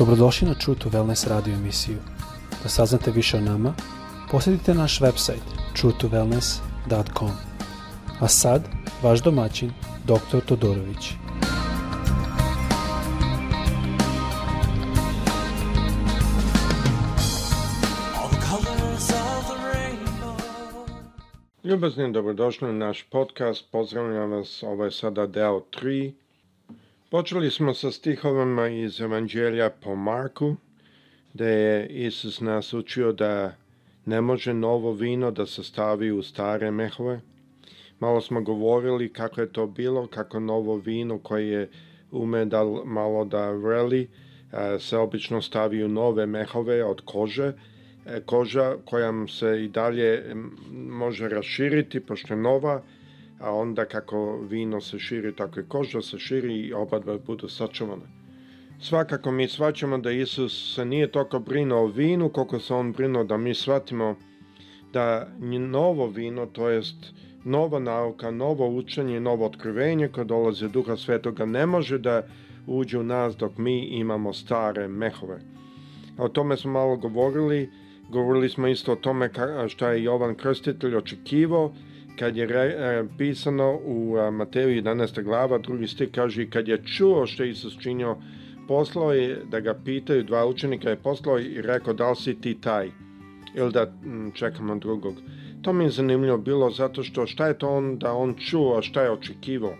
Dobrodošli na True to Wellness radio emisiju. Da saznate više o nama, posjetite naš website truetowellness.com. A sad, vaš domaćin, dr. Todorović. Ljubazni, dobrodošli na naš podcast. Pozdravljam vas, ovo je sada deo 3. Počeli smo sa stihovima iz Evanđelja po Marku, gde je Isus nas učio da ne može novo vino da se stavi u stare mehove. Malo smo govorili kako je to bilo, kako novo vino koje je ume da malo da vreli, se obično stavi u nove mehove od kože, E, koža koja se i dalje može raširiti, pošto je nova, a onda kako vino se širi, tako i koža se širi i oba dva budu sačuvane. Svakako mi svaćamo da Isus se nije toliko brinuo o vinu, koliko se on brinuo da mi shvatimo da novo vino, to jest nova nauka, novo učenje, novo otkrivenje koje dolazi od Duha Svetoga ne može da uđe u nas dok mi imamo stare mehove. O tome smo malo govorili, Govorili smo isto o tome šta je Jovan Krstitelj očekivao kad je re, e, pisano u Mateju 11. glava, drugi stih kaže kad je čuo što je Isus činio, poslao je da ga pitaju dva učenika je poslao i rekao da li si ti taj ili da čekamo drugog. To mi je zanimljivo bilo zato što šta je to on da on čuo, šta je očekivao.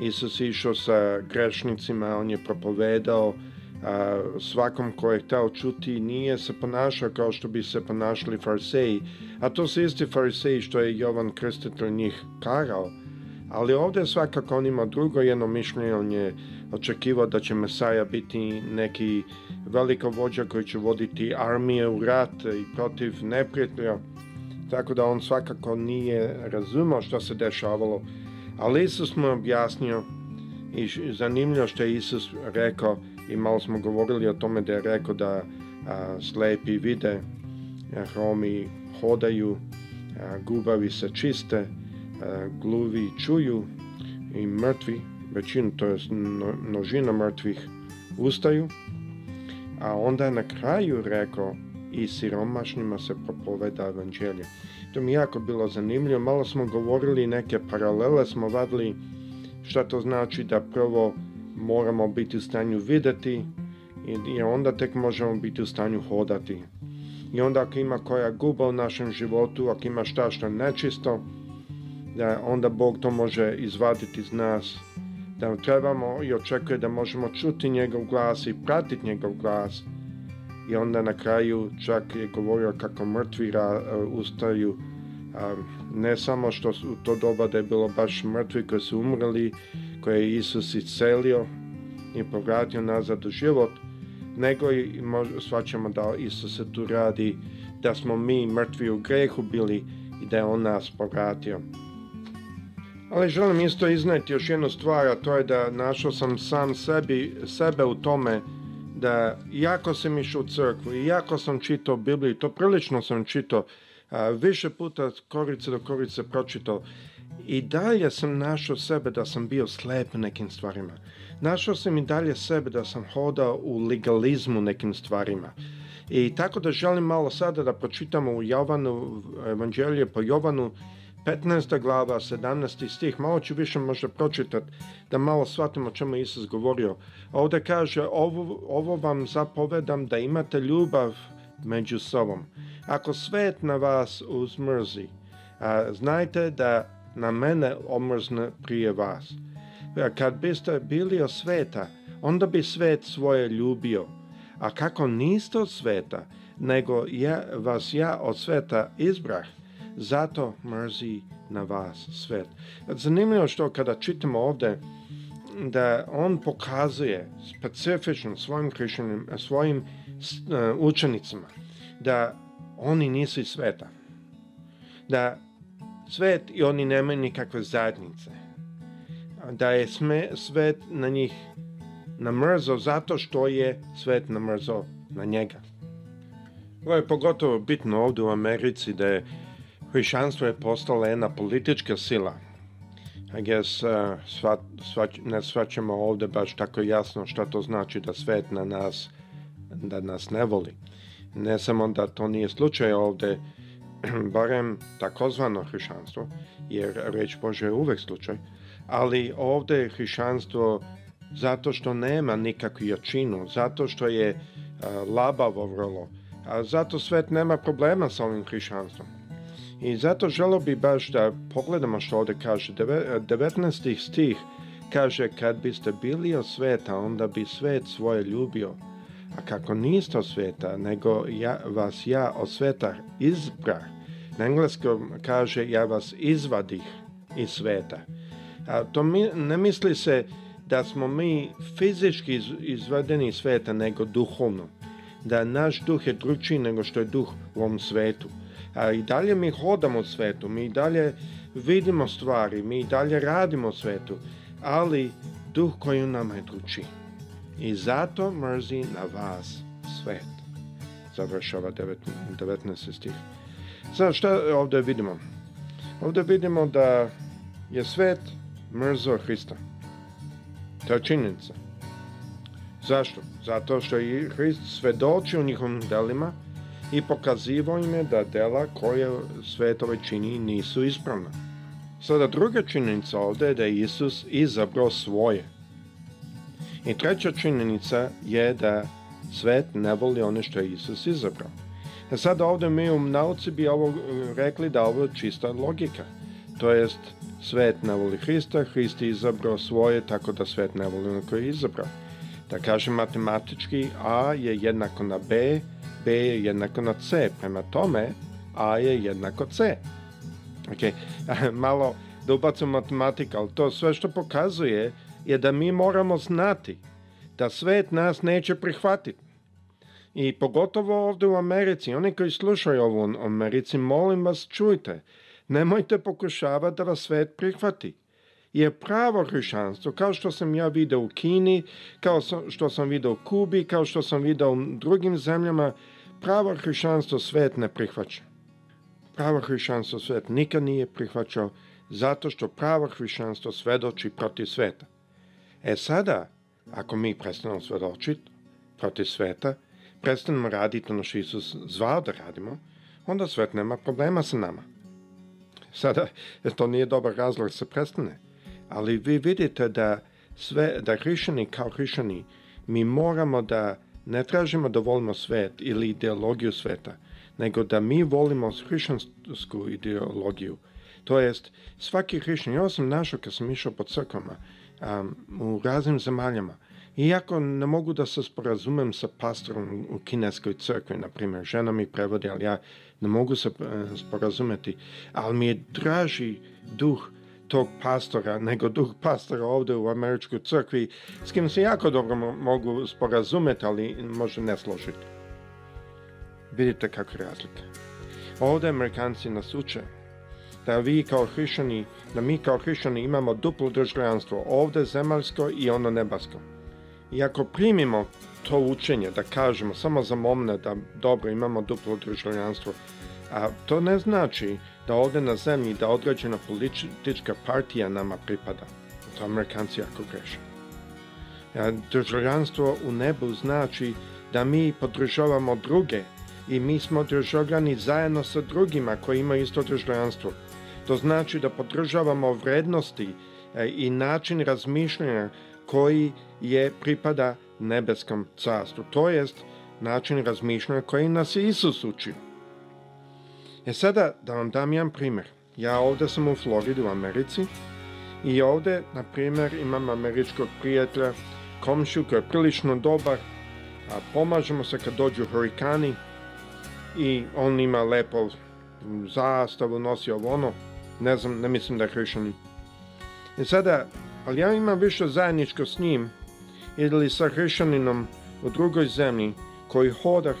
Isus je išao sa grešnicima, on je propovedao, a, svakom ko je hteo čuti nije se ponašao kao što bi se ponašali fariseji, a to su isti fariseji što je Jovan Krstitelj njih karao, ali ovde svakako on ima drugo jedno mišljenje, on je očekivao da će Mesaja biti neki veliko vođa koji će voditi armije u rat i protiv neprijatelja, tako da on svakako nije razumao što se dešavalo, ali Isus mu objasnio i zanimljivo što je Isus rekao i malo smo govorili o tome da je rekao da a, slepi vide, a, hromi hodaju, a, gubavi se čiste, a, gluvi čuju i mrtvi, većinu, to je množina mrtvih, ustaju, a onda je na kraju rekao i siromašnjima se propoveda evanđelje. To mi jako bilo zanimljivo, malo smo govorili neke paralele, smo vadili šta to znači da prvo moramo biti u stanju videti i onda tek možemo biti u stanju hodati. I onda ako ima koja guba u našem životu, ako ima šta što nečisto, da onda Bog to može izvaditi iz nas, da trebamo i očekuje da možemo čuti njegov glas i pratiti njegov glas. I onda na kraju čak je govorio kako mrtvi ustaju, ne samo što u to doba da je bilo baš mrtvi koji su umrli, koje je Isus iscelio i povratio nazad u život, nego i svaćamo da Isus se tu radi, da smo mi mrtvi u grehu bili i da je On nas povratio. Ali želim isto izneti još jednu stvar, a to je da našao sam sam sebi, sebe u tome da jako sam išao u crkvu i jako sam čitao Bibliju, to prilično sam čitao, više puta korice do korice pročitao i dalje sam našao sebe da sam bio slep nekim stvarima. Našao sam i dalje sebe da sam hodao u legalizmu nekim stvarima. I tako da želim malo sada da pročitamo u Jovanu, evanđelje po Jovanu, 15. glava, 17. stih, malo ću više možda pročitati da malo shvatimo o čemu je Isus govorio. Ovde kaže, ovo, ovo vam zapovedam da imate ljubav među sobom. Ako svet na vas uzmrzi, a, znajte da na mene omrzne prije vas. Kad biste bili od sveta, onda bi svet svoje ljubio. A kako niste od sveta, nego ja, vas ja od sveta izbrah, zato mrzi na vas svet. Zanimljivo što kada čitamo ovde da on pokazuje specifično svojim hrišćanim, svojim uh, učenicima da oni nisu iz sveta. Da svet i oni nemaju nikakve zajednice. Da je sme, svet na njih namrzo zato što je svet namrzo na njega. Ovo je pogotovo bitno ovde u Americi da je hrišćanstvo je postala jedna politička sila. I guess uh, sva, sva, ne svaćamo ovde baš tako jasno šta to znači da svet na nas da nas ne voli. Ne samo da to nije slučaj ovde, barem takozvano hrišćanstvo, jer reč Bože je uvek slučaj, ali ovde je hrišćanstvo zato što nema nikakvu jačinu, zato što je labavo vrlo, a zato svet nema problema sa ovim hrišćanstvom. I zato želo bi baš da pogledamo što ovde kaže. 19. stih kaže kad biste bili od sveta, onda bi svet svoje ljubio. A kako niste od sveta, nego ja, vas ja od sveta izbrah. Na engleskom kaže ja vas izvadih iz sveta. A to mi, ne misli se da smo mi fizički iz, izvedeni iz sveta, nego duhovno. Da naš duh je drugčiji nego što je duh u ovom svetu. A i dalje mi hodamo u svetu, mi i dalje vidimo stvari, mi i dalje radimo u svetu, ali duh koji u nama je drugčiji. I zato mrzi na vas svet. Završava 19. stih. Sad šta ovde vidimo? Ovde vidimo da je svet mrzo Hrista. To je činjenica. Zašto? Zato što je Hrist svedoči u njihovim delima i pokazivo im je da dela koje svetove čini nisu ispravna. Sada druga činjenica ovde je da je Isus izabrao svoje. I treća činjenica je da svet ne voli one što je Isus izabrao. E sada ovde mi u nauci bi ovo rekli da ovo je čista logika. To jest, svet ne voli Hrista, Hrist je izabrao svoje, tako da svet ne voli ono koje je izabrao. Da kažem matematički, A je jednako na B, B je jednako na C. Prema tome, A je jednako C. Ok, malo da ubacim matematika, ali to sve što pokazuje je da mi moramo znati da svet nas neće prihvatiti. I pogotovo ovde u Americi, oni koji slušaju ovo u Americi, molim vas, čujte, nemojte pokušavati da vas svet prihvati. Jer pravo hrišćanstvo, kao što sam ja video u Kini, kao što sam video u Kubi, kao što sam video u drugim zemljama, pravo hrišćanstvo svet ne prihvaća. Pravo hrišćanstvo svet nikad nije prihvaćao zato što pravo hrišćanstvo svedoči protiv sveta. E sada, ako mi prestanemo svedočiti protiv sveta, prestanemo raditi ono što Isus zvao da radimo, onda svet nema problema sa nama. Sada, to nije dobar razlog da se prestane, ali vi vidite da sve, da hrišćani kao hrišćani, mi moramo da ne tražimo da volimo svet ili ideologiju sveta, nego da mi volimo hrišćansku ideologiju. To jest, svaki hrišćan, ja sam našao kad sam išao po crkvama u raznim zemaljama, Iako ne mogu da se sporazumem sa pastorom u kineskoj crkvi, na primjer, žena mi prevodi, ali ja ne mogu se e, sporazumeti, ali mi je draži duh tog pastora nego duh pastora ovde u američkoj crkvi, s kim se jako dobro mogu sporazumeti, ali možda ne složiti. Vidite kako je razlika. Ovde Amerikanci nas uče da vi kao hrišćani, da mi kao hrišćani imamo duplo državljanstvo, ovde zemaljsko i ono nebasko. I ako primimo to učenje, da kažemo samo za momne da dobro imamo duplo državljanstvo, a to ne znači da ovde na zemlji da određena politička partija nama pripada. To Amerikanci jako greše. Državljanstvo u nebu znači da mi podržavamo druge i mi smo državljani zajedno sa drugima koji imaju isto državljanstvo. To znači da podržavamo vrednosti e, i način razmišljanja koji je pripada nebeskom carstvu. To jest način razmišljanja koji nas je Isus učio. E sada da vam dam jedan primjer. Ja ovde sam u Floridi u Americi i ovde, na primjer, imam američkog prijatelja, komšiju koji je prilično dobar, a pomažemo se kad dođu hurikani i on ima lepo zastavu, nosi ovo ono, ne znam, ne mislim da je. I sada ali ja imam više zajedničko s njim ili sa hrišćaninom u drugoj zemlji koji hoda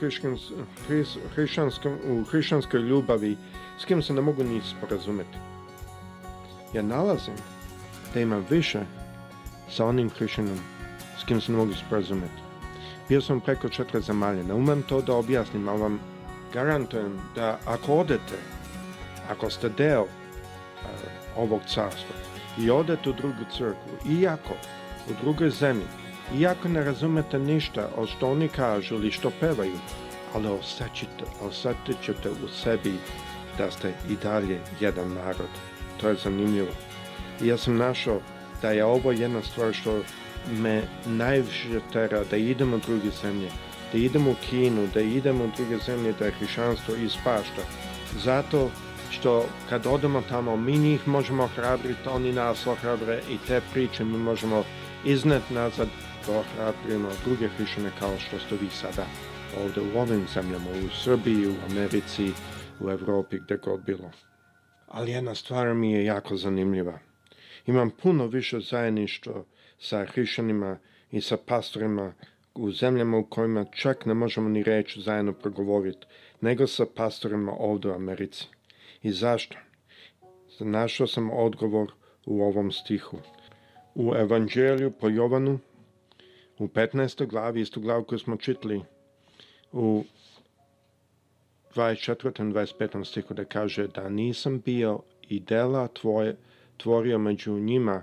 hrišćanskom, u hrišćanskoj ljubavi s kim se ne mogu ni sporazumeti. Ja nalazim da imam više sa onim hrišćanom s kim se ne mogu sporazumeti. Bio sam preko četiri zemalje, ne umem to da objasnim, ali vam garantujem da ako odete, ako ste deo ovog carstva, i odete u drugu crkvu, iako u drugoj zemlji Iako ne razumete ništa od što oni kažu ili što pevaju, ali osjećate, osjetit ćete u sebi da ste i dalje jedan narod. To je zanimljivo. I ja sam našao da je ovo jedna stvar što me najviše tera da idemo u druge zemlje, da idemo u Kinu, da idemo u druge zemlje, da je hrišćanstvo ispašta. Zato što kad odemo tamo, mi njih možemo ohrabriti, oni nas ohrabre i te priče mi možemo iznet nazad da ohrabrimo druge hrišćane kao što ste vi sada ovde u ovim zemljama, u Srbiji, u Americi, u Evropi, gde god bilo. Ali jedna stvar mi je jako zanimljiva. Imam puno više zajedništva sa hrišćanima i sa pastorima u zemljama u kojima čak ne možemo ni reći zajedno progovoriti, nego sa pastorima ovde u Americi. I zašto? Našao sam odgovor u ovom stihu. U Evanđelju po Jovanu, u 15. glavi, istu glavu koju smo čitali, u 24. 25. stihu da kaže da nisam bio i dela tvoje tvorio među njima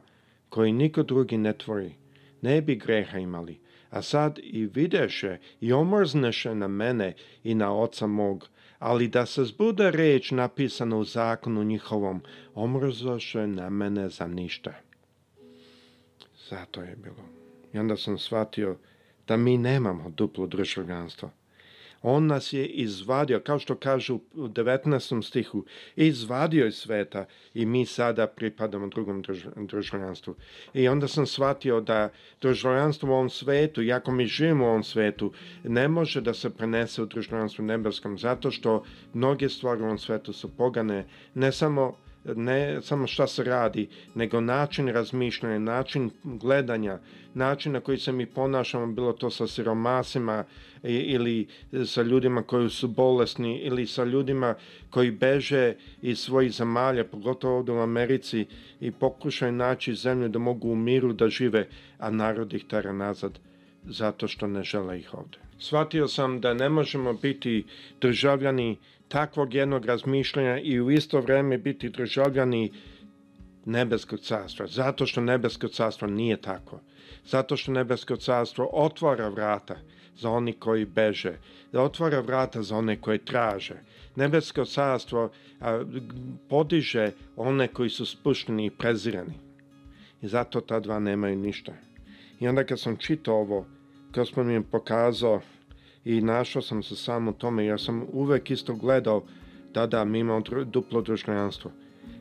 koji niko drugi ne tvori, ne bi greha imali, a sad i videše i omrzneše na mene i na oca mog, ali da se zbude reč napisana u zakonu njihovom, omrzoše na mene za ništa. Zato je bilo. I onda sam shvatio da mi nemamo duplo državljanstvo. On nas je izvadio, kao što kažu u 19. stihu, izvadio iz sveta i mi sada pripadamo drugom državljanstvu. I onda sam shvatio da državljanstvo u ovom svetu, iako mi živimo u ovom svetu, ne može da se prenese u državljanstvu nebeskom, zato što mnoge stvari u ovom svetu su pogane, ne samo ne samo šta se radi, nego način razmišljanja, način gledanja, način na koji se mi ponašamo, bilo to sa siromasima ili sa ljudima koji su bolesni ili sa ljudima koji beže iz svojih zemalja, pogotovo ovde u Americi i pokušaju naći zemlju da mogu u miru da žive, a narod ih tera nazad zato što ne žele ih ovde. Shvatio sam da ne možemo biti državljani takvog jednog razmišljanja i u isto vreme biti državljani nebeskog carstva. Zato što nebesko carstvo nije tako. Zato što nebesko carstvo otvara vrata za oni koji beže, da otvara vrata za one koji traže. Nebesko carstvo a, podiže one koji su spušteni i prezirani. I zato ta dva nemaju ništa. I onda kad sam čitao ovo, gospod mi je pokazao i našao sam se samo u tome, ja sam uvek isto gledao da da, mi imamo duplo državljanstvo.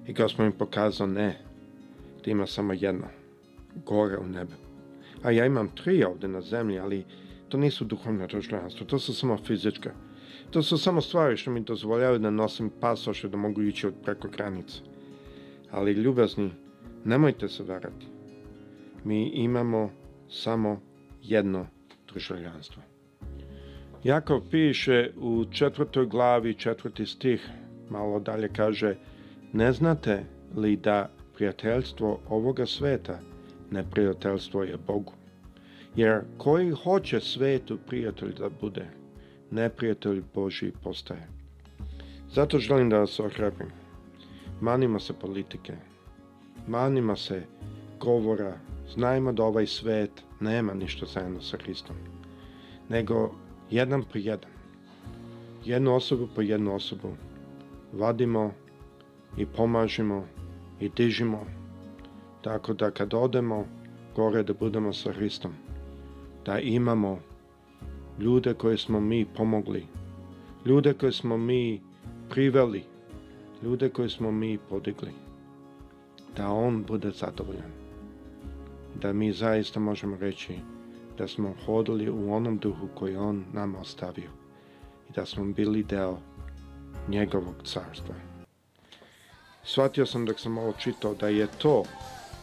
I gospod mi pokazao ne, da ima samo jedno, gore u nebu. A ja imam tri ovde na zemlji, ali to nisu duhovne državljanstvo, to su samo fizičke. To su samo stvari što mi dozvoljavaju da nosim pasoše da mogu ići od preko granice. Ali ljubazni, nemojte se varati. Mi imamo samo jedno državljanstvo. Jakov piše u četvrtoj glavi, četvrti stih, malo dalje kaže, ne znate li da prijateljstvo ovoga sveta neprijateljstvo je Bogu? Jer koji hoće svetu prijatelj da bude, neprijatelj Boži postaje. Zato želim da vas ohrabim. Manimo se politike, manimo se govora, znajmo da ovaj svet nema ništa zajedno sa Hristom, nego jedan po jedan, jednu osobu po jednu osobu, vadimo i pomažimo i dižimo, tako da kad odemo gore da budemo sa Hristom, da imamo ljude koje smo mi pomogli, ljude koje smo mi priveli, ljude koje smo mi podigli, da On bude zadovoljan, da mi zaista možemo reći da smo hodili u onom duhu koji On nam ostavio i da smo bili deo njegovog carstva. Shvatio sam dok sam ovo čitao da je to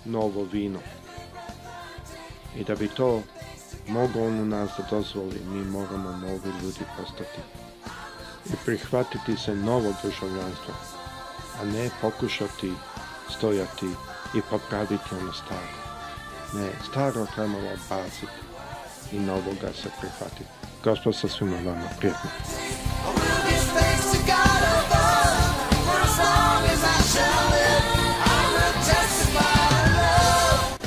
novo vino i da bi to mogo on u nas da dozvoli, mi moramo novi ljudi postati i prihvatiti se novog državljanstva, a ne pokušati stojati i popraviti ono staro. Ne, staro trebamo odbaciti i novoga se prihvatiti. Gospod sa svima vama, prijetno.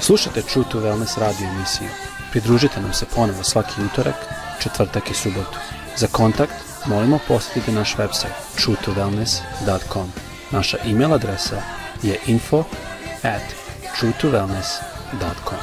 Slušate True to Wellness radio emisiju. Pridružite nam se ponovo svaki utorak, četvrtak i subotu. Za kontakt molimo posjetite naš website truetowellness.com. Naša e-mail adresa je info at truetowellness.com.